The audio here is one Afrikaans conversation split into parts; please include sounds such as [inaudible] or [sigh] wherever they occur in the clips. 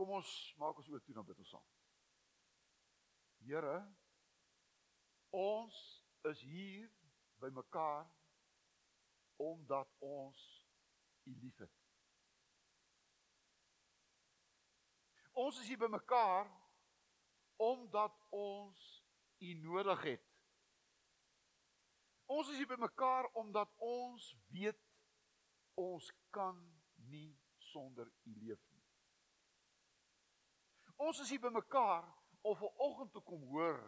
Kom ons maak ons oortoe dan bid ons saam. Here, ons is hier by mekaar omdat ons U liefhet. Ons is hier by mekaar omdat ons U nodig het. Ons is hier by mekaar omdat ons weet ons kan nie sonder U leef. Ons is hier by mekaar om vanoggend te kom hoor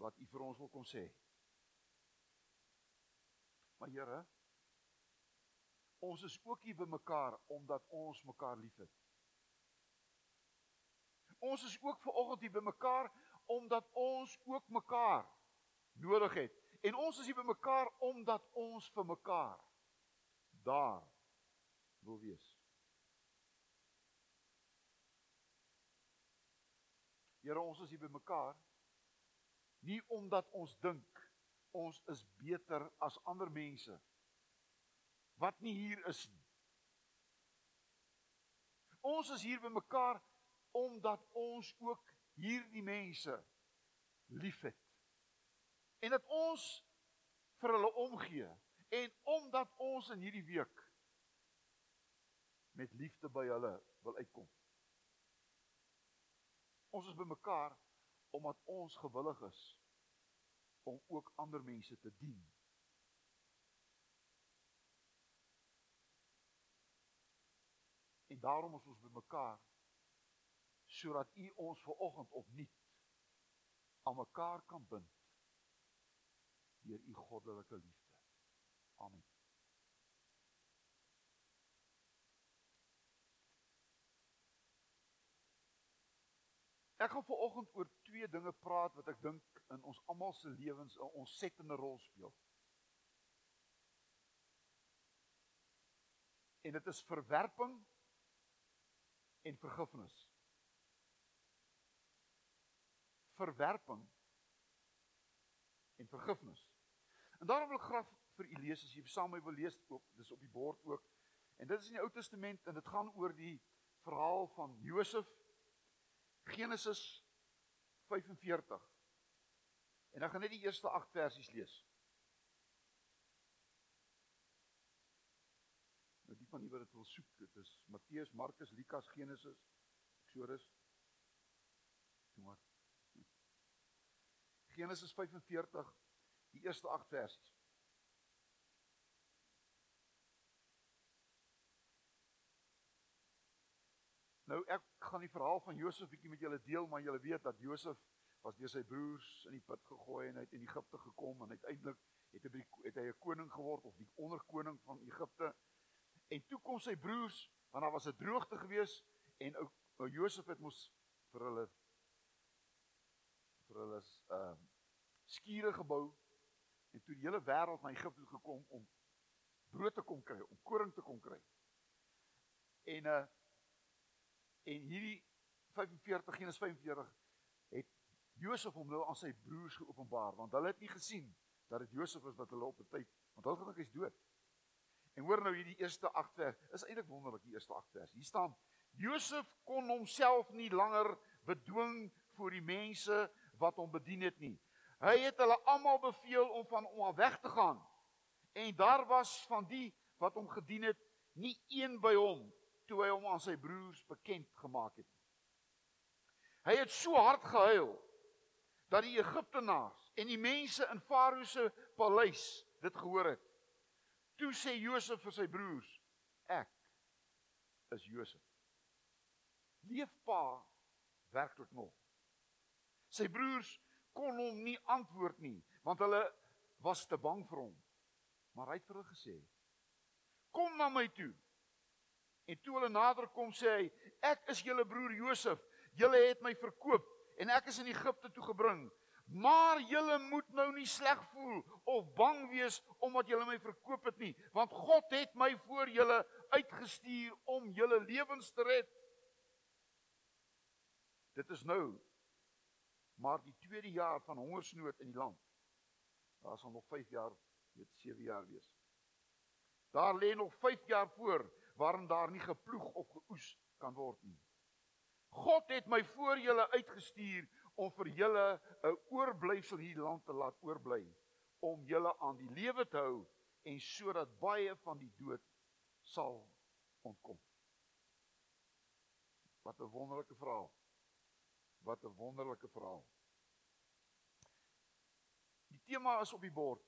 wat U vir ons wil kom sê. Maar Here, ons is ook hier by mekaar omdat ons mekaar liefhet. Ons is ook vanoggend hier by mekaar omdat ons ook mekaar nodig het. En ons is hier by mekaar omdat ons vir mekaar daar wil wees. Here, ons is hier by mekaar nie omdat ons dink ons is beter as ander mense wat nie hier is nie. Ons is hier by mekaar omdat ons ook hierdie mense liefhet en dat ons vir hulle omgee en omdat ons in hierdie week met liefde by hulle wil uitkom. Ons is bymekaar omdat ons gewillig is om ook ander mense te dien. En daarom is ons bymekaar sodat U ons ver oggend opnuut aan mekaar kan bind deur u goddelike liefde. Amen. Ek gaan vanoggend oor twee dinge praat wat ek dink in ons almal se lewens 'n ontsettende rol speel. En dit is verwerping en vergifnis. Verwerping en vergifnis. En daarom wil ek graag vir u lees as jy saam met my wil lees ook, dis op die bord ook. En dit is in die Ou Testament en dit gaan oor die verhaal van Josef Genesis 45. En dan gaan net die eerste 8 versies lees. Nou die van u wat dit wil soek, dit is Matteus, Markus, Lukas, Genesis, Eksodus. Toe maar. Genesis 45 die eerste 8 versies. Nou ek gaan die verhaal van Josef bietjie met julle deel, maar julle weet dat Josef was deur sy broers in die put gegooi en hy het in Egipte gekom en uiteindelik het hy het hy 'n koning geword of die onderkoning van Egipte. En toe kom sy broers, want daar was 'n droogte gewees en ou ou Josef het mos vir hulle vir hulle ehm uh, skure gebou en toe die hele wêreld na Egipte gekom om brood te kom kry, om koring te kom kry. En uh en hierdie 45 Genesis 45 het Josef hom nou aan sy broers geopenbaar want hulle het nie gesien dat dit Josef is wat hulle op 'n tyd want hulle gedink hy's dood. En hoor nou hierdie eerste 8 vers, is eintlik wonderlik die eerste 8 vers. Hier staan Josef kon homself nie langer bedwing voor die mense wat hom bedien het nie. Hy het hulle almal beveel om van hom af weg te gaan. En daar was van die wat hom gedien het, nie een by hom toe hy hom aan sy broers bekend gemaak het. Hy het so hard gehuil dat die Egiptenaars en die mense in Farao se paleis dit gehoor het. Toe sê Josef vir sy broers: "Ek is Josef." Leef pa werklik nog. Sy broers kon hom nie antwoord nie, want hulle was te bang vir hom. Maar hy het vir hulle gesê: "Kom na my toe." En toe hulle nader kom, sê hy: "Ek is julle broer Josef. Julle het my verkoop en ek is in Egipte toe gebring. Maar julle moet nou nie sleg voel of bang wees omdat julle my verkoop het nie, want God het my voor julle uitgestuur om julle lewens te red." Dit is nou maar die tweede jaar van hongersnood in die land. Daar sal nog 5 jaar, weet 7 jaar wees. Daar lê nog 5 jaar voor waarin daar nie geploeg of geoes kan word nie. God het my voor julle uitgestuur om vir julle 'n oorblyfsel hier land te laat oorbly om julle aan die lewe te hou en sodat baie van die dood sal ontkom. Wat 'n wonderlike verhaal. Wat 'n wonderlike verhaal. Die tema is op die bord.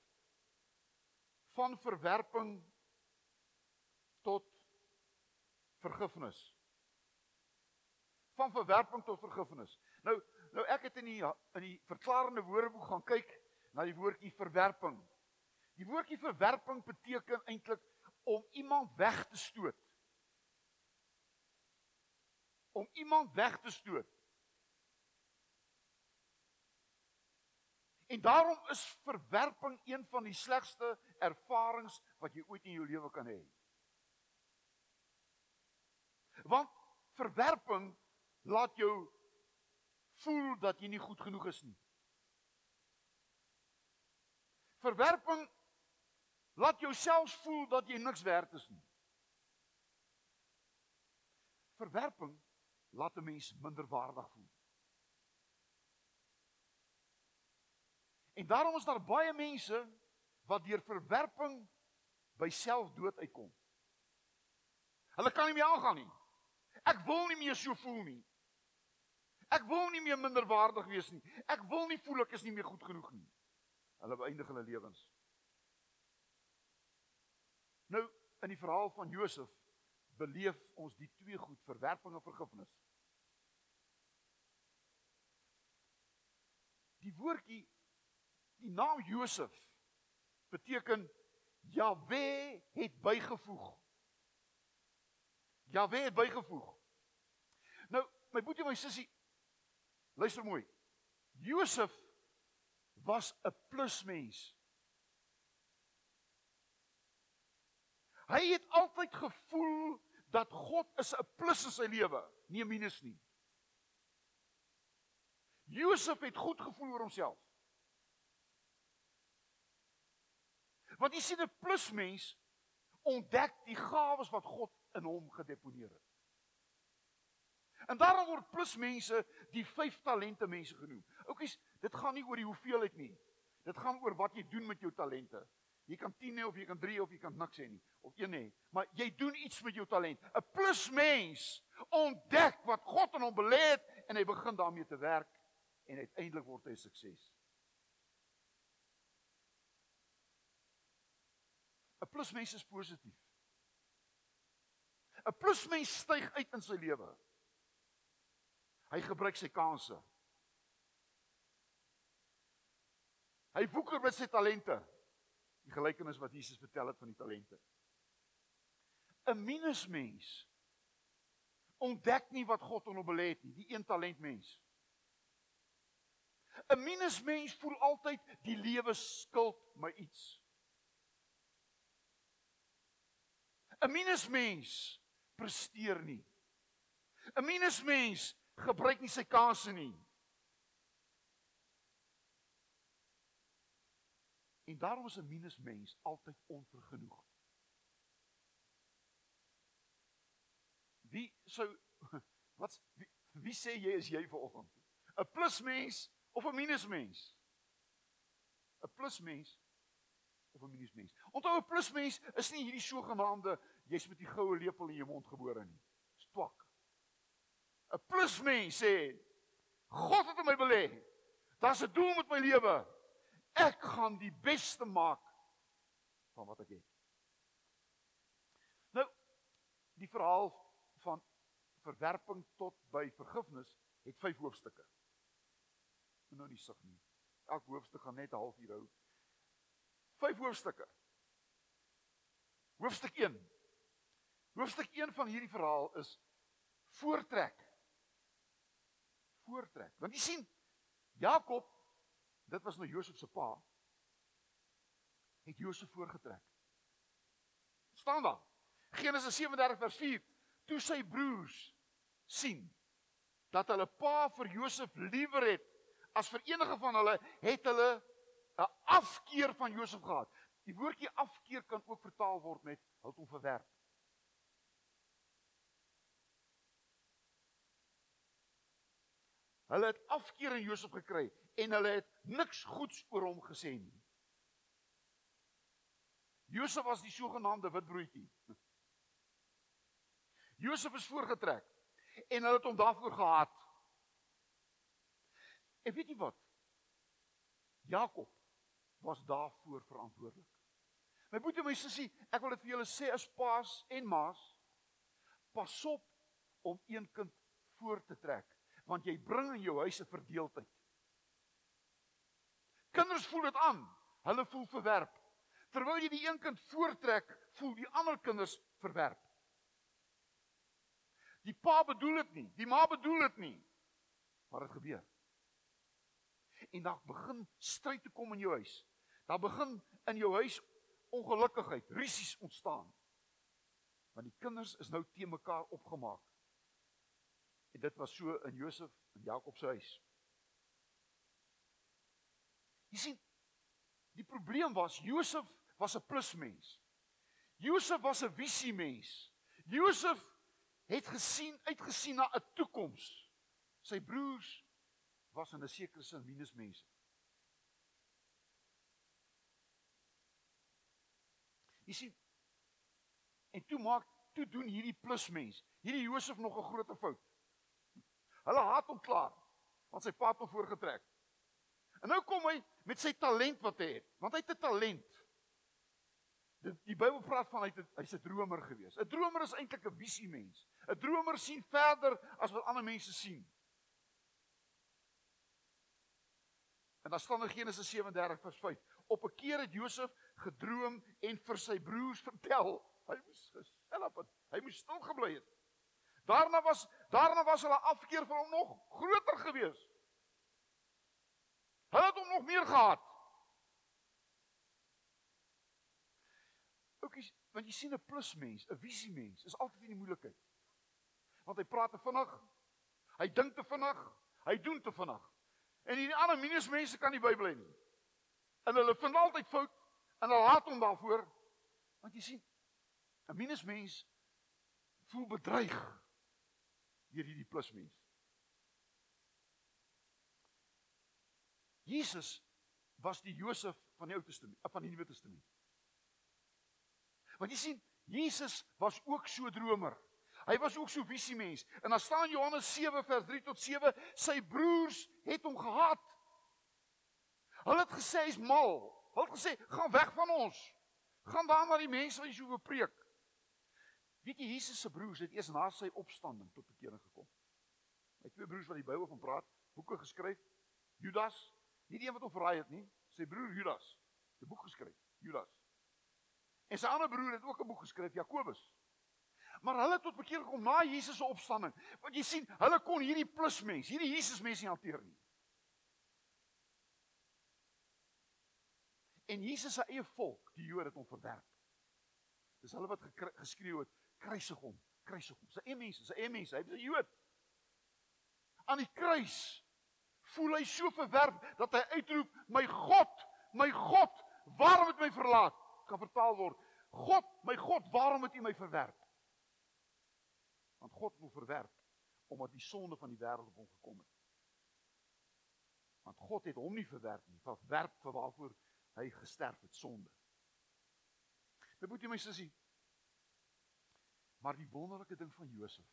Van verwerping tot vergifnis. Van verwerping tot vergifnis. Nou nou ek het in die in die verklarende woordeboek gaan kyk na die woordjie verwerping. Die woordjie verwerping beteken eintlik om iemand weg te stoot. Om iemand weg te stoot. En daarom is verwerping een van die slegste ervarings wat jy ooit in jou lewe kan hê. Want verwerping laat jou voel dat jy nie goed genoeg is nie. Verwerping laat jou self voel dat jy niks werd is nie. Verwerping laat 'n mens minderwaardig voel. En daarom is daar baie mense wat deur verwerping by selfdood uitkom. Hulle kan nie meer aangaan nie. Ek wil nie meer so voel nie. Ek wil nie meer minderwaardig wees nie. Ek wil nie voel ek is nie meer goed genoeg nie. Hulle beëindig hulle lewens. Nou, in die verhaal van Josef beleef ons die twee goed, verwerping en vergifnis. Die woordjie die naam Josef beteken Jahwe het bygevoeg. Jahwe het bygevoeg. My boetie my sussie, luister mooi. Josef was 'n plusmens. Hy het altyd gevoel dat God is 'n plus in sy lewe, nie 'n minus nie. Josef het goed gevoel oor homself. Want jy sien 'n plusmens ontdek die gawes wat God in hom gedeponeer het. En daarom word plusmense die vyf talente mense genoem. Oukies, dit gaan nie oor die hoeveelheid nie. Dit gaan oor wat jy doen met jou talente. Jy kan 10 hê of jy kan 3 of jy kan niks hê nie of 1 hê, maar jy doen iets met jou talent. 'n Plusmens ontdek wat God in hom belê het en hy begin daarmee te werk en uiteindelik word hy 'n sukses. 'n Plusmens is positief. 'n Plusmens styg uit in sy lewe. Hy gebruik sy kansse. Hy woeker met sy talente. Die gelykenis wat Jesus vertel het van die talente. 'n Minusmens ontdek nie wat God in hom belê het nie, die een talent mens. 'n Minusmens voel altyd die lewe skuld my iets. 'n Minusmens presteer nie. 'n Minusmens gebruik nie sy kansse nie. En daarom is 'n minusmens altyd onvergenoeg. Wie sou [laughs] wat wie, wie sê jy is jy vanoggend? 'n Plusmens of 'n minusmens? 'n Plusmens of 'n minusmens? Onthou 'n plusmens is nie hierdie sogenaamde jy's met die goue lepel in jou mond gebore nie. 'n Plusmens sê God het in my belê. Daar's 'n doel met my lewe. Ek gaan die beste maak van wat ek het. Nou die verhaal van verwerping tot by vergifnis het 5 hoofstukke. Nou nie sug nie. Elk hoofstuk gaan net 'n halfuur hou. 5 hoofstukke. Hoofstuk 1. Hoofstuk 1 van hierdie verhaal is voortrek. Voortrek. Want jy sien Jakob dit was nou Josef se pa het Josef voorgetrek. staan daar. Genesis 37 vers 4. Toe sy broers sien dat hulle pa vir Josef liewer het as vir enige van hulle, het hulle 'n afkeer van Josef gehad. Die woordjie afkeer kan ook vertaal word met hulle het hom verwerp. Hulle het afkeer in Josef gekry en hulle het niks goeds oor hom gesê nie. Josef was die sogenaamde witbroodjie. Josef is voorgetrek en hulle het hom daarvoor gehaat. En weet jy wat? Jakob was daarvoor verantwoordelik. My boetie en my sussie, ek wil dit vir julle sê as paas en maas, pas op om een kind voor te trek, want jy bring in jou huis 'n verdeeldheid. Kinders voel dit aan. Hulle voel verwerp. Terwyl jy die een kind voortrek, voel die ander kinders verwerp. Die pa bedoel dit nie, die ma bedoel dit nie. Maar dit gebeur. En dan begin stryd te kom in jou huis. Daar begin in jou huis ongelukkigheid, risies ontstaan. Want die kinders is nou te mekaar opgemaak. En dit was so in Josef en Jakob se huis. Jy sien, die probleem was Josef was 'n plusmens. Josef was 'n visie mens. Josef het gesien uitgesien na 'n toekoms. Sy broers was in 'n sekere sin minusmense. Jy sien en toe maak toe doen hierdie plusmens, hierdie Josef nog 'n groot fout. Hulle haat hom klaar want sy pa het hom voorgetrek. En nou kom hy met sy talent wat hy het, want hy het 'n talent. Die, die Bybel praat van hy het hy's 'n dromer gewees. 'n Dromer is eintlik 'n visie mens. 'n Dromer sien verder as wat ander mense sien. En dan staan in Genesis 37 vers 5. Op 'n keer het Josef gedroom en vir sy broers vertel. Hy moes gestelp het. Hy moes stil gebly het. Daarna was daarna was hulle afkeer van hom nog groter gewees. Hulle het hom nog meer gehaat. Oukies, want jy sien 'n plusmens, 'n visiemens is altyd in die moeilikheid. Want hy praat te vinnig. Hy dink te vinnig. Hy doen te vinnig. En hierdie ander minusmense kan nie Bybel nie. En hulle vind altyd fout en hulle haat hom daarvoor. Want jy sien, 'n minusmens voel bedreig deur hierdie plusmens. Jesus was die Josef van die Ou Testament, van die Nuwe Testament. Want jy sien, Jesus was ook so dromer. Hy was ook so visiemens. En dan staan Johannes 7 vers 3 tot 7, sy broers het hom gehaat. Hulle het gesê hy's mal. Hulle het gesê, "Gaan weg van ons. Gaan waar na die mense wat jy so bepreek." Weet jy Jesus se broers het eers na sy opstanding tot bekering gekom. Hy twee broers wat die Bybel van praat, boeke geskryf. Judas, nie die een wat hom verraai het nie, sy broer Judas, 'n boek geskryf, Judas. En sy ander broer het ook 'n boek geskryf, Jakobus. Maar hulle het tot bekering gekom na Jesus se opstanding. Want jy sien, hulle kon hierdie plusmens, hierdie Jesus mens nie hanteer nie. En Jesus se eie volk, die Jode het hom verwerp. Dis hulle wat geskreeu het, kruisig hom, kruisig hom. Sy eie mense, sy eie mense, hy was 'n Jood. Aan die kruis voel hy so verwerp dat hy uitroep, "My God, my God, waarom het my verlaat?" kan vertaal word. God, my God, waarom het U my verwerp? Want God wil verwerp omdat die sonde van die wêreld op hom gekom het. Want God het hom nie verwerp nie, verwerp vir waarvoor hy gesterf het, sonde. Dit moet jy my sussie. Maar die wonderlike ding van Josef,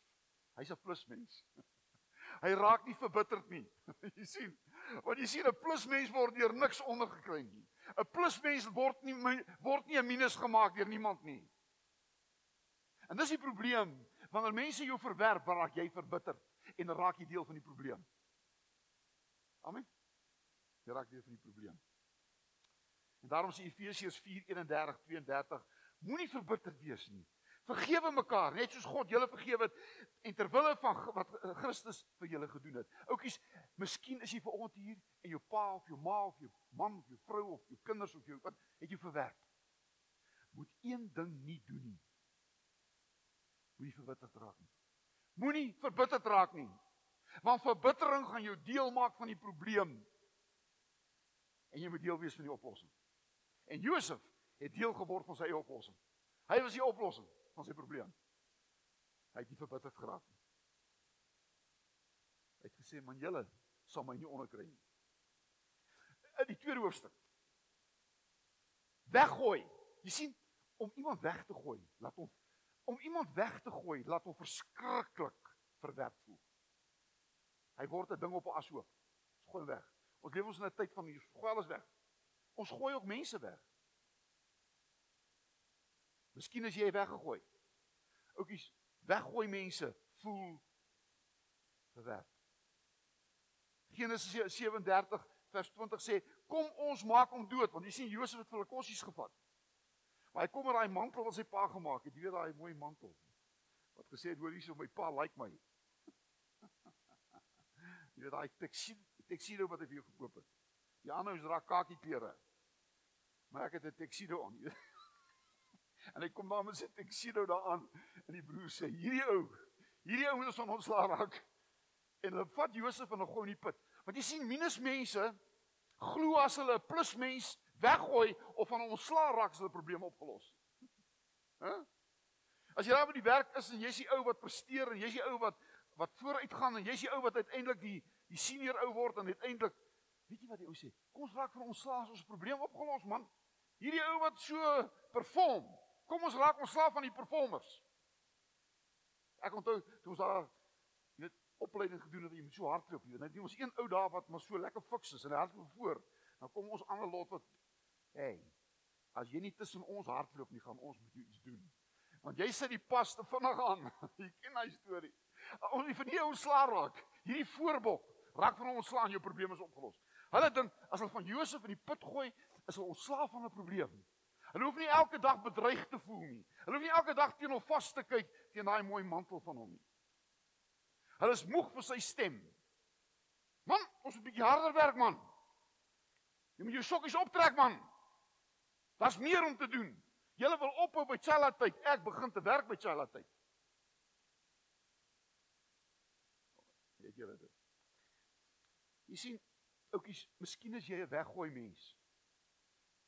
hy's 'n plusmens. [laughs] Hy raak nie verbitterd nie. [laughs] Jy sien, want jy sien 'n plusmens word deur niks ondergekry nie. 'n Plusmens word nie word nie 'n minus gemaak deur niemand nie. En dis die probleem. Wanneer mense jou verwerp, raak jy verbitterd en raak jy deel van die probleem. Amen. Jy raak deel van die probleem. En daarom sê Efesiërs 4:31-32, moenie verbitterd wees nie. Vergewe mekaar, net soos God julle vergewe het en ter wille van wat Christus vir julle gedoen het. Oukies, miskien is jy vanoggend hier en jou pa of jou ma of jou man of jou vrou of jou kinders of jou wat het jou verwerp. Moet een ding nie doen nie. Moenie verbitterd raak nie. Moenie verbitterd raak nie. Want verbittering gaan jou deel maak van die probleem. En jy moet deel wees van die oplossing. En Josef het deel geword van sy eie oplossing. Hy was die oplossing van sy probleem. Hy het nie verbitterd geraak nie. Hy het gesê, "Man julle, sal my nie onderkry nie. In die tweede hoofstuk. Weggooi. Jy sien, om iemand weg te gooi, laat hom om iemand weg te gooi, laat hom verskriklik verwerp voel. Hy word 'n ding op 'n ashoof. Ons gooi hom weg. Ons leef ons in 'n tyd van hier, gooi alles weg. Ons gooi ook mense weg. Miskien as jy weggegooi. Oukies, weggooi mense voel verwerp. Genesis 37 vers 20 sê, "Kom ons maak hom dood," want jy sien Josef het vir hulle kossies gevat. Maar hy kom met daai mantel wat sy pa gemaak het, jy weet daai mooi mantel. Wat gesê het, "Hoor hier so my pa like my." [laughs] jy weet daai tuxedo wat hy vir jou gekoop het. Die ander is raak kakie klere. Maar ek het 'n tuxedo aan. En hy kom daar met sy tuxedo daaraan en die broer sê: "Hierdie ou, hierdie ou moet ons laat raak." En hulle vat Josef en hulle gooi in die put. Want jy sien minusmense glo as hulle 'n plusmens weggooi of van ontslaa raak, is hulle probleme opgelos. Hæ? Huh? As jy daar by die werk is en jy's die ou wat presteer en jy's die ou wat wat vooruit gaan en jy's die ou wat uiteindelik die die senior ou word en uiteindelik weet jy wat die ou sê? Kom ons raak van ontslaa, ons probleem opgelos, man. Hierdie ou wat so perform. Kom ons raak ontslaa van die performers. Ek onthou toe ons daar weet opleiding gedoen het, jy moet so hardloop, jy weet. Nou ons een ou daar wat maar so lekker fiks is en hy hardloop voor. Dan kom ons ander lot wat hey, as jy nie tussen ons hardloop nie, gaan ons moet iets doen. Want jy sit die pas te vinnig aan. [laughs] jy ken my storie. Ons nie van hier ontslaa raak. Hierdie voorbok raak van ons ontslaa en jou probleem is opgelos. Hulle dink as hulle van Josef in die put gooi, is hulle ontslaa van 'n probleem. Hulle hoef nie elke dag bedreig te voel nie. Hulle hoef nie elke dag teen hom vas te kyk teen daai mooi mantel van hom nie. Hulle is moeg vir sy stem. Man, ons moet 'n bietjie harder werk, man. Jy moet jou sokkies optrek, man. Daar's meer om te doen. Julle wil ophou by Challa tyd. Ek begin te werk by Challa tyd. Weet julle dit? Jy sien, oukies, miskien as jy 'n weggooi mens.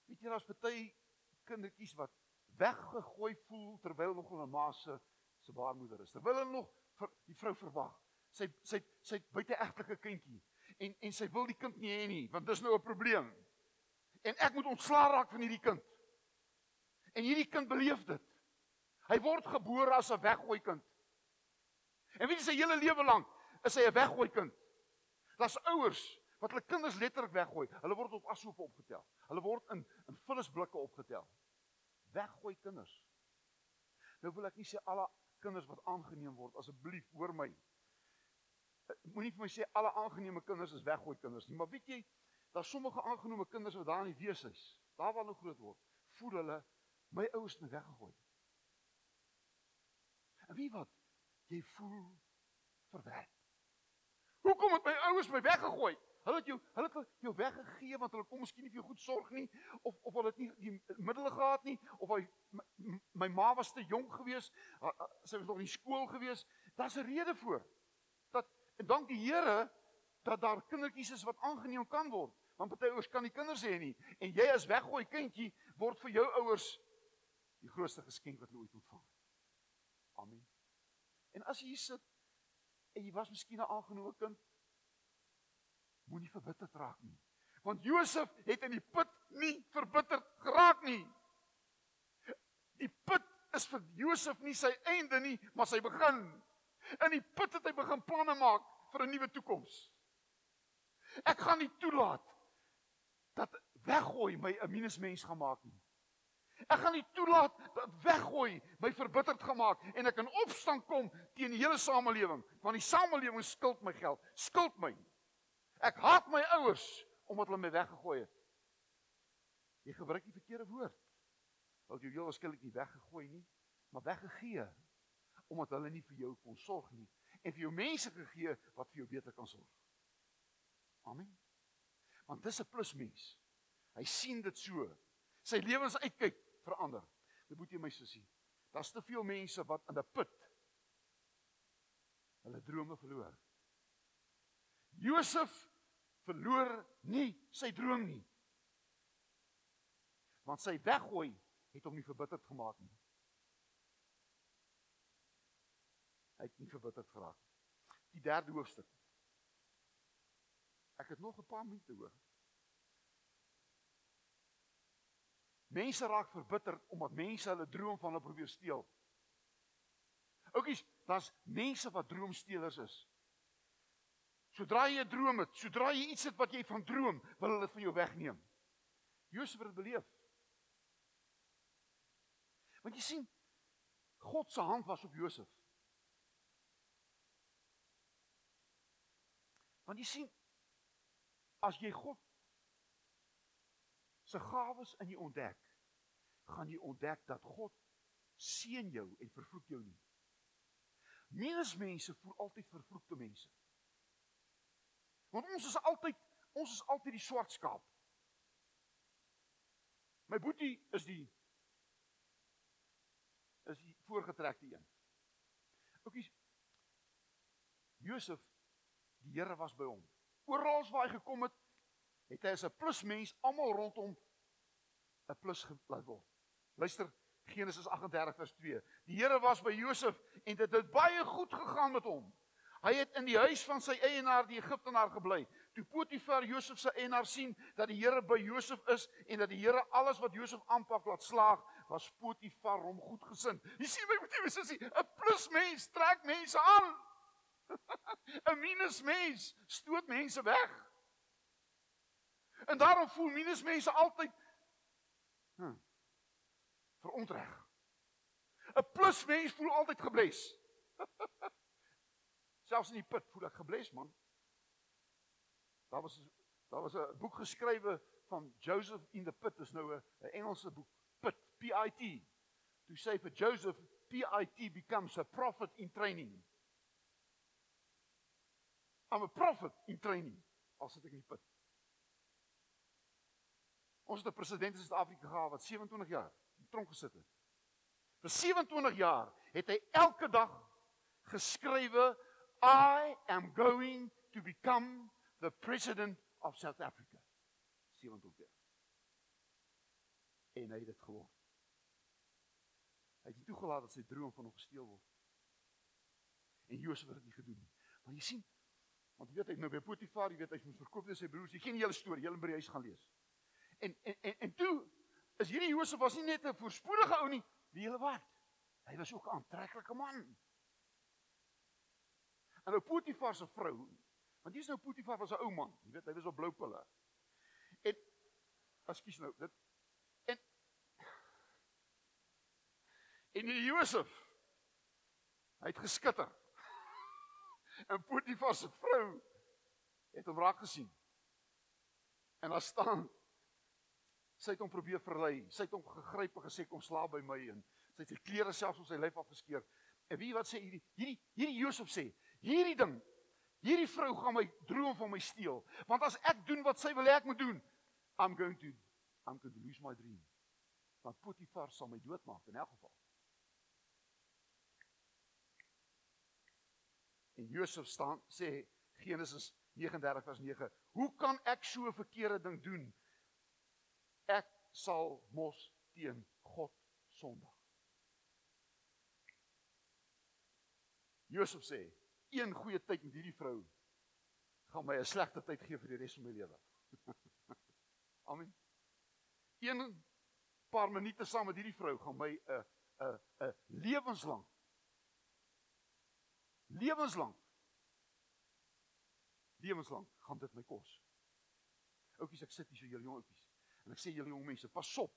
Weet jy daar's baie kindertjies wat weggegooi voel terwyl nog hulle ma se se baarmoeder is. Terwyl hulle nog vir die vrou verwag. Sy sy sy buite egtelike kindjie en en sy wil die kind nie hê nie, want dis nou 'n probleem. En ek moet ontslaa raak van hierdie kind. En hierdie kind beleef dit. Hy word gebore as 'n weggooi kind. En weet jy sy hele lewe lank is hy 'n weggooi kind. Daar's ouers wat hulle kinders letterlik weggooi. Hulle word op asoop opgetel. Hulle word in in vullisblikke opgetel. Weggooi kinders. Nou wil ek nie sê alle kinders wat aangeneem word asseblief hoor my. Moenie vir my sê alle aangeneme kinders is weggooi kinders nie, maar weet jy, daar's sommige aangenome kinders wat daar in die wees is. Daar waar hulle groot word, voel hulle my ouers het weggegooi. En wie wat? Jy voel verwerp. Hoekom het my ouers my weggegooi? Hulle het jou hulle het jou weggegee want hulle kon miskien nie vir jou goed sorg nie of of hulle het nie die middele gehad nie of hy my, my ma was te jonk geweest, sy was nog in skool geweest. Daar's 'n rede vir. Dat en dank die Here dat daar kindertjies is wat aangeneem kan word. Want party ouers kan nie kinders hê nie en jy as weggooi kindjie word vir jou ouers die grootste geskenk wat hulle ooit ontvang het. Amen. En as jy hier sit en jy was miskien 'n aangenome kind moenie verbitterd raak nie. Want Josef het in die put nie verbitterd geraak nie. Die put is vir Josef nie sy einde nie, maar sy begin. In die put het hy begin planne maak vir 'n nuwe toekoms. Ek gaan nie toelaat dat weggooi my 'n minusmens gemaak nie. Ek gaan nie toelaat dat weggooi my verbitterd gemaak en ek in opstand kom teen die hele samelewing, want die samelewing skuld my geld, skuld my. Ek haat my ouers omdat hulle my weggegooi het. Jy gebruik die verkeerde woord. Want jy heel waarskynlik nie weggegooi nie, maar weggegee omdat hulle nie vir jou kon sorg nie en vir jou mense gegee wat vir jou beter kan sorg. Amen. Want dis 'n plusmens. Hy sien dit so. Sy lewens uitkyk verander. Dit moet jy my sussie. Daar's te veel mense wat in 'n put hulle drome verloor. Josef verloor nie sy droom nie. Want sy weggooi het hom nie verbitterd gemaak nie. Hy het nie verbitterd geraak. Die derde hoofstuk. Ek het nog 'n paar minute hoor. Mense raak verbitter omdat mense hulle droom van hulle probeer steel. Oukies, daar's mense wat droomsteelers is. Sodra jy 'n droom het, sodra jy iets het wat jy van droom, wil hulle dit van jou wegneem. Josef het beleef. Want jy sien, God se hand was op Josef. Want jy sien, as jy God se gawes in jou ontdek, gaan jy ontdek dat God seën jou en vervloek jou nie. Mensmense voel altyd vervloekte mense. Want ons is altyd ons is altyd die swart skaap. My boetie is die is die voorgetrekte een. Oukies Josef die Here was by hom. Oral waar hy gekom het, het hy as 'n plusmens almal rondom 'n plus laat word. Luister Genesis 38 vers 2. Die Here was by Josef en dit het baie goed gegaan met hom. Hy het in die huis van sy eienaar die Egiptenaar gebly. Toe Potifar Josef se eienaar sien dat die Here by Josef is en dat die Here alles wat Josef aanpak laat slaag, was Potifar hom goedgesind. Jy sien my motief is hy 'n plusmens trek mense aan. [laughs] 'n Minusmens stoot mense weg. En daarom voel minusmense altyd hm, verontreg. 'n Plusmens voel altyd gebles. [laughs] Selfs in die put voel ek gebles man. Daar was daar was 'n boek geskrywe van Joseph in the pit, is nou 'n Engelse boek, pit, P I T. To say for Joseph P I T becomes a prophet in training. I'm a prophet in training as dit ek in die put. Ons het 'n president in Suid-Afrika gehad wat 27 jaar in tronk gesit het. Vir 27 jaar het hy elke dag geskrywe I am going to become the president of South Africa. 27 jaar. En hy het dit geword. Hy het nie toegelaat dat sy droom van hom gesteel word. En Josef het dit nie gedoen nie. Maar jy sien, want jy weet hy nou by Potifar, jy weet hy moes verkoop aan sy broers. Jy ken die hele storie, jy moet by die huis gaan lees. En en en, en toe is hierdie Josef was nie net 'n voorspoedige ou nie, die hele wat. Hy was ook 'n aantreklike man. En nou Potifar se vrou, want hier's nou Potifar was 'n ou man, jy weet hy was op blou pille. En ekskuus nou, dit en en die Josef hy het geskitter. [laughs] En Potifar se vrou het hom raak gesien. En daar staan sy het hom probeer verlei. Sy het hom gegryp en gesê kom slaap by my en sy het sy klere selfs op sy lyf afgeskeur. En wie wat sê hierdie hierdie hierdie Josef sê, hierdie ding, hierdie vrou gaan my droom van my steel. Want as ek doen wat sy wil hê ek moet doen, I'm going to I'm going to lose my dream. Want Potifar sal my doodmaak in elk geval. En Josef staan sê Genesis 39 vers 9, hoe kan ek so 'n verkeerde ding doen? Ek sal mos teen God sondig. Josef sê, een goeie tyd met hierdie vrou gaan my 'n slegte tyd gee vir die res van my lewe. [laughs] Amen. Een paar minute saam met hierdie vrou gaan my 'n 'n 'n lewenslang lewenslang lewenslang gaan dit my kos. Oukies, ek sit hier so julle jong oukies. En ek sê julle jong mense, pas op.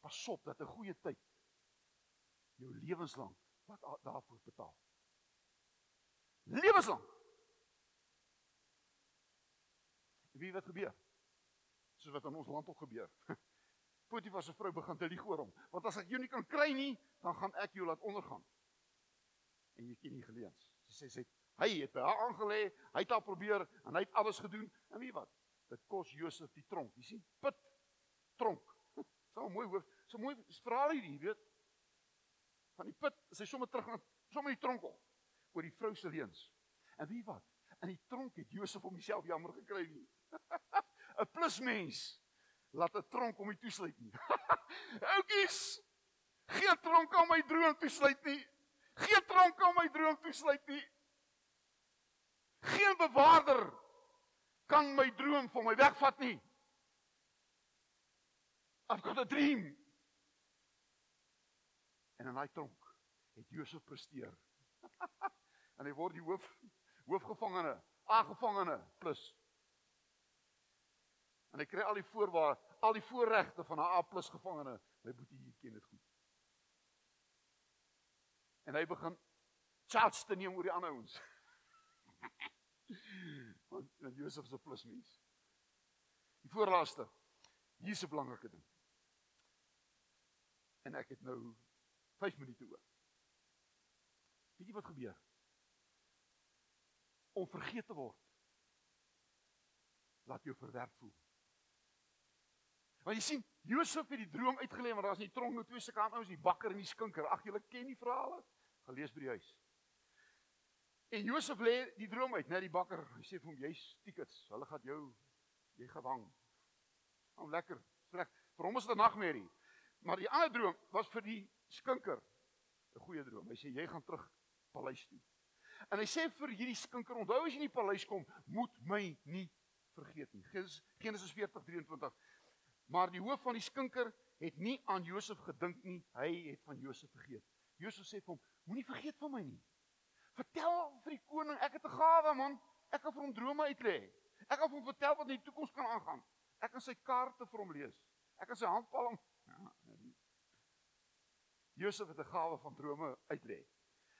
Pas op dat 'n goeie tyd jou lewenslang wat daarvoor betaal. Lewenslang. Wie wat gebeur? Soos wat in ons land ook gebeur. [laughs] Potifar se vrou begin te lieg oor hom, want as ek jou nie kan kry nie, dan gaan ek jou laat ondergaan. En jy ken nie geleens. Sy sê sy hy het by haar aangelê, hy het al probeer en hy het alles gedoen. En wie wat? Dit kos Josef die tronk. Jy sien, put tronk. [laughs] So mooi hoor. So mooi verhaal hierdie, weet. Van die put, sy sommer terug na sommer die tronk op oor die vrou se leuns. En wie wat? In die tronk het Josef hom homself jammer gekry nie. [laughs] 'n Plusmens laat 'n tronk om hy toesluit nie. [laughs] Oukies, geen tronk aan my droom toesluit nie. Geen tronk aan my droom toesluit nie. Geen bewaarder kan my droom van my wegvat nie. I've got a dream. En in daai tronk het Josef presteer. [laughs] en hy word die hoof hoofgevangene, aangevangene plus. En hy kry al die voorwaar, al die voorregte van 'n A+ gevangene. My boetie hier ken dit goed. En hy begin charge te neem oor die ander ouens. [laughs] Want want Josef se plusmens. Die voorlaaste. Hier is 'n belangrike ding. En ek het nou 5 minute oor. Weet jy wat gebeur? Om vergeet te word. Laat jou verwerp voel. Want jy sien, Josef het die droom uitgeleef, maar daar's nie tronk met twee sulke ouens, die bakker en die skinker. Ag, julle ken die verhale. Gelees by die huis. En Josef lê die droom uit, net die bakker. Hy sê vir hom, jy's tickets. Hulle gaan jou jy gewang. Hom lekker. Reg. Vir hom is dit 'n nagmerrie. Maar die ander droom was vir die skinker 'n goeie droom. Hy sê jy gaan terug paleis toe. En hy sê vir hierdie skinker, onthou as jy in die paleis kom, moet my nie vergeet nie. Genesis 40:23. Maar die hoof van die skinker het nie aan Josef gedink nie. Hy het van Josef vergeet. Josef sê vir hom: Moenie vergeet van my nie. Vertel vir die koning, ek het 'n gawe man. Ek kan vir hom drome uitlê. Ek kan vir hom vertel wat in die toekoms kan aangaan. Ek kan sy kaarte vir hom lees. Ek kan sy handpalm. Ja, Josef het 'n gawe van drome uitlê.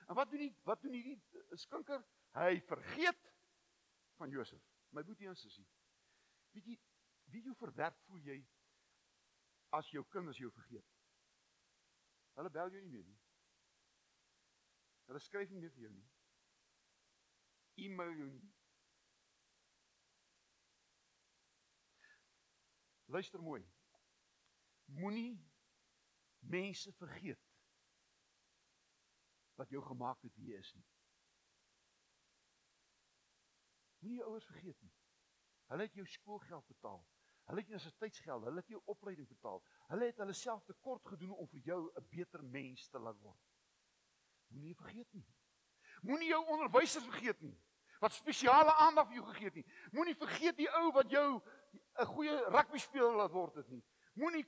En wat doen hy? Wat doen hierdie skinker? Hy vergeet van Josef. My boetie en sussie. Weet jy, wie jou verwerp voel jy as jou kinders jou vergeet? Hulle bel jou nie meer nie. Hulle skryf nie meer vir jou nie. E-mail jou nie. Luister mooi. Moenie mense vergeet wat jou gemaak het wie jy is nie. Moenie jou ouers vergeet nie. Hulle het jou skoolgeld betaal. Hulle het jou universiteitsgeld, hulle het jou opleiding betaal. Hulle het hulle self tekort gedoen om vir jou 'n beter mens te laat word. Moenie vergeet nie. Moenie jou onderwysers vergeet nie wat spesiale aandag vir jou gegee het nie. Moenie vergeet die ou wat jou 'n goeie rugby speler laat word het nie. Moenie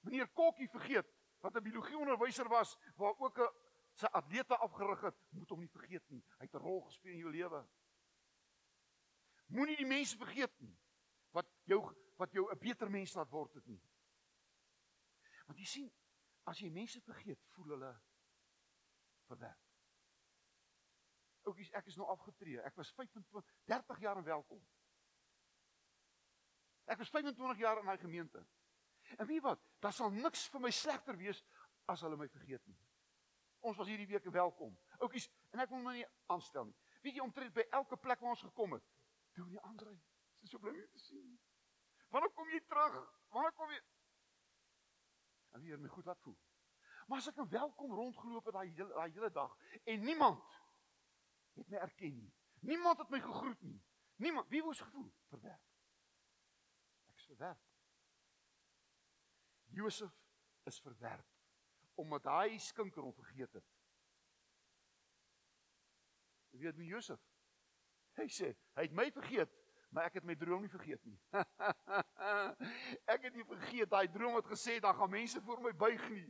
meneer Kokkie vergeet wat 'n biologie onderwyser was waar ook 'n sy atlete afgerig het, moet hom nie vergeet nie. Hy het 'n rol gespeel in jou lewe. Moenie die mense vergeet nie wat jou wat jou 'n beter mens laat word het nie. Want jy sien, as jy mense vergeet, voel hulle verwerp. Oukies, ek is nou afgetree. Ek was 25 30 jaar in welkom. Ek was 25 jaar in my gemeente. En weet wat? Daar sal niks vir my slegter wees as hulle my vergeet nie. Ons was hierdie week welkom. Oukies, en ek wil my nie aanstel nie. Weet jy omtrent by elke plek waar ons gekom het, Doen die ander. Dis so bly om te sien. Wanneer kom jy terug? Wanneer kom jy? En weer my goed laat voel. Maar as ek nou welkom rondgeloop het daai daai hele dag en niemand het my erken nie. Niemand het my gegroet nie. Niemand, wie was gevoel verwerp? Ek is verwerp. Josef is verwerp omdat hy skinker hom vergeet het. Jy weet wie Josef Hy sê, hy het my vergeet, maar ek het my droom nie vergeet nie. [laughs] ek het nie vergeet daai droom wat gesê dan gaan mense voor my buig nie.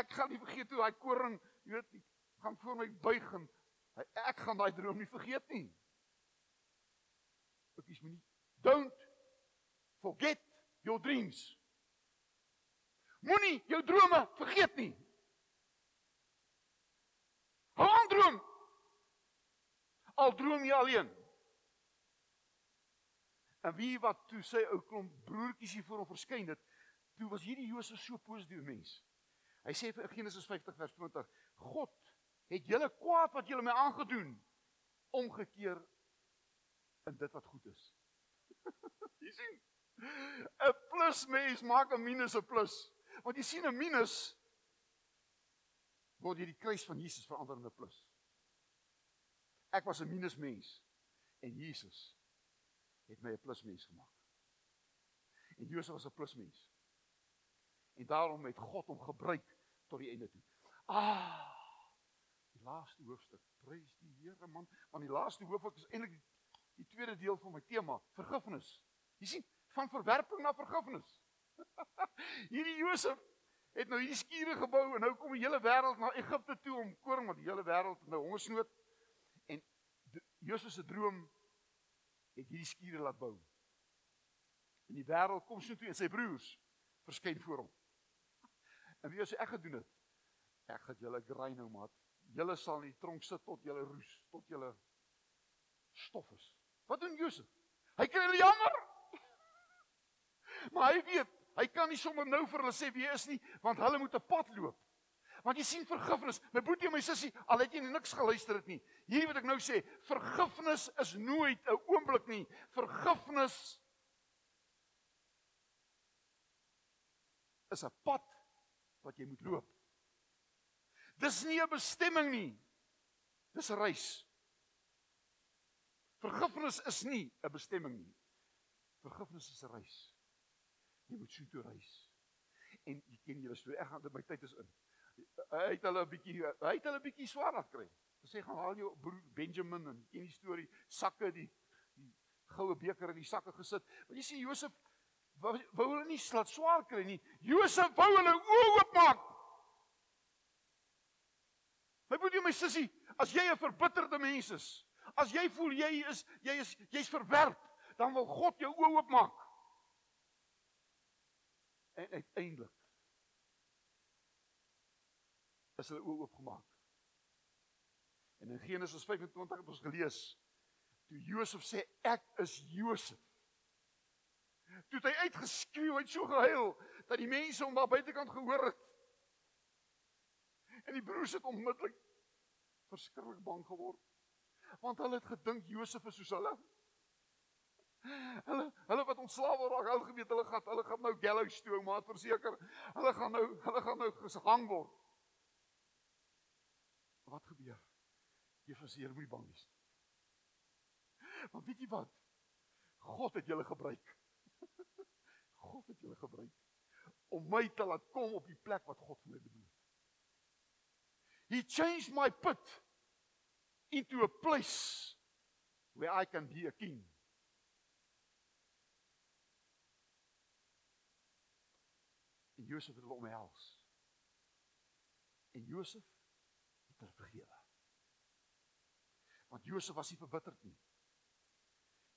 Ek gaan nie vergeet hoe daai koring, jy weet, gaan voor my buig en ek gaan daai droom nie vergeet nie. Ek is moenie don't forget your dreams. Moenie jou drome vergeet nie. Aan droom. Al droom jy alleen. En wie wat toe sy ou klomp broertjies hier voor hom verskyn het, toe was hierdie Josef so positief mens. Hy sê vir Genesis 50 vers 20: God het julle kwaad wat julle my aangedoen omgekeer in dit wat goed is. [laughs] jy sien? 'n Plus mens maak 'n minus 'n plus. Want jy sien 'n minus word hierdie kruis van Jesus verander in 'n plus. Ek was 'n minus mens en Jesus het my 'n plusmens gemaak. En Josef was 'n plusmens. En daarom het God hom gebruik tot die einde toe. Ah! Die laaste hoofstuk. Prys die Here man, want die laaste hoofstuk is eintlik die tweede deel van my tema, vergifnis. Jy sien, van verwerping na vergifnis. [laughs] hierdie Josef het nou hierdie skure gebou en nou kom die hele wêreld na Egipte toe om koring want die hele wêreld het nou hongersnood. En Josef se droom het hierdie skure laat bou. En die wêreld kom so toe en sy broers verskyn voor hom. En wie sê ek gedoen het? Ek gaan julle grei nou maat. Julle sal in die tronk sit tot julle roes, tot julle stof is. Wat doen Josef? Hy kry hulle jammer. [laughs] Maar hy weet, hy kan nie sommer nou vir hulle sê wie hy is nie, want hulle moet 'n pad loop. Want jy sien vergifnis, my boetie en my sussie, al het jy niks geluister het nie. Hierdie wat ek nou sê, vergifnis is nooit 'n oomblik nie. Vergifnis is 'n pad wat jy moet loop. Dis nie 'n bestemming nie. Dis 'n reis. Vergifnis is nie 'n bestemming nie. Vergifnis is 'n reis. Jy moet so toe reis. En jy ken julle storie. Ek gaan dit my tyd is in. Hy het hulle 'n bietjie hy het hulle 'n bietjie swaar laat kry. Hy sê gaan haal jou broer Benjamin en ken die storie, sakke die die goue beker in die sakke gesit. Want jy sien Josef wou, wou hulle nie slat swaar kry nie. Josef wou hulle oë oopmaak. My broer en my sussie, as jy 'n verbitterde mens is, as jy voel jy is jy is jy's verwerp, dan wil God jou oë oopmaak. En uiteindelik is hulle oë oopgemaak. En in Genesis 25 het ons gelees toe Josef sê ek is Josef toe hy uitgeskreeu het so gehuil dat die mense hom daar buitekant gehoor het. En die broers het onmiddellik verskriklik bang geword. Want hulle het gedink Josef is soos hulle. Hulle hulle wat ontslaaf word, hulle geweet hulle gaan hulle gaan nou gallows toe, maar verseker, hulle gaan nou hulle gaan nou gehang word. Wat gebeur? Juffrou sê jy moenie bang wees nie. Want weet jy wat? God het julle gebruik. [laughs] God het julle gebruik om my te laat kom op die plek wat God vir my bedoel het. He changed my pit into a place where I can be a king. En Josef het hulle omhels. En Josef het hulle vergewe. Want Josef was nie verbitterd nie.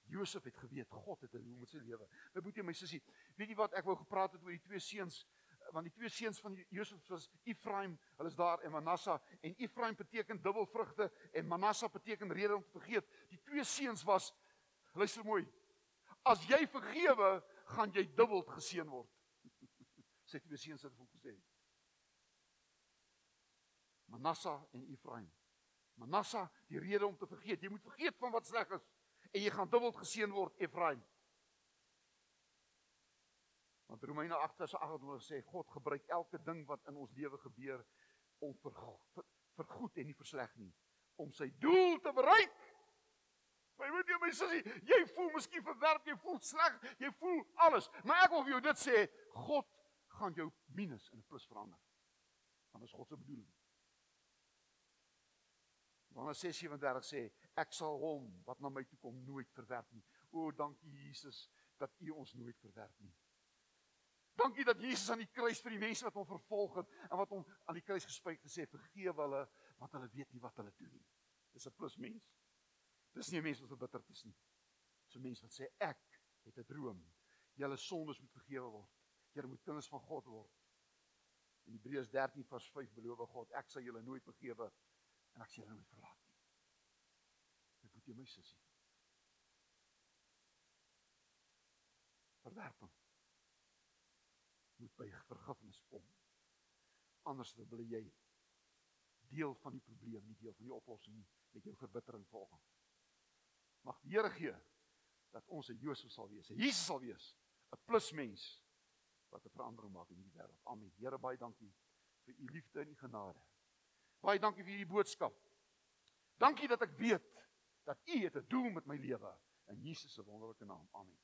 Josef het geweet God het doel met sy lewe. My boetie my sussie, weet jy wat ek wou gepraat het oor die twee seuns want die twee seuns van Josef was Ephraim, hulle is daar en Manasseh en Ephraim beteken dubbel vrugte en Manasseh beteken rede om te vergeet. Die twee seuns was luister mooi. As jy vergewe, gaan jy dubbel geseën word. Sê twee seuns het hom gesê. Manasseh en Ephraim. Manasseh, die rede om te vergeet. Jy moet vergeet van wat sleg is en jy gaan dubbel geseën word Efraim. Want Romeine 8:28 sê God gebruik elke ding wat in ons lewe gebeur om vir vir goed en nie vir sleg nie, om sy doel te bereik. My weet jy my sussie, jy voel miskien verwerp, jy voel sleg, jy voel alles, maar ek wil vir jou dit sê, God gaan jou minus in 'n plus verander. Want dit is God se bedoeling. Johannes 6:37 sê ek sal hom wat na my toe kom nooit verwerp nie. O dankie Jesus dat U ons nooit verwerp nie. Dankie dat Jesus aan die kruis vir die mense wat hom vervolg het en wat hom aan die kruis gespyk gesê vergewe hulle want hulle weet nie wat hulle doen nie. Dis 'n plus mens. Dis nie 'n mens wat verbitterd is nie. Dis 'n mens wat sê ek het 'n droom. Julle sondes moet vergewe word. Julle moet kinders van God word. In Hebreërs 13 vers 5 beloof God ek sal julle nooit vergewe en ek sal julle nooit verlaat nie. Ek moet jy my sussie. Verwerping moet by vergifnis kom. Anders dan bly jy deel van die probleem, nie deel van die oplossing nie met jou verbittering volgens. Mag die Here gee dat ons 'n Josef sal wees, 'n Jesus sal wees, 'n plusmens wat 'n verandering maak in hierdie wêreld. Amen. Here baie dankie vir u liefde en u genade. Baie dankie vir hierdie boodskap. Dankie dat ek weet dat U het 'n doel met my lewe in Jesus se wonderlike naam. Amen.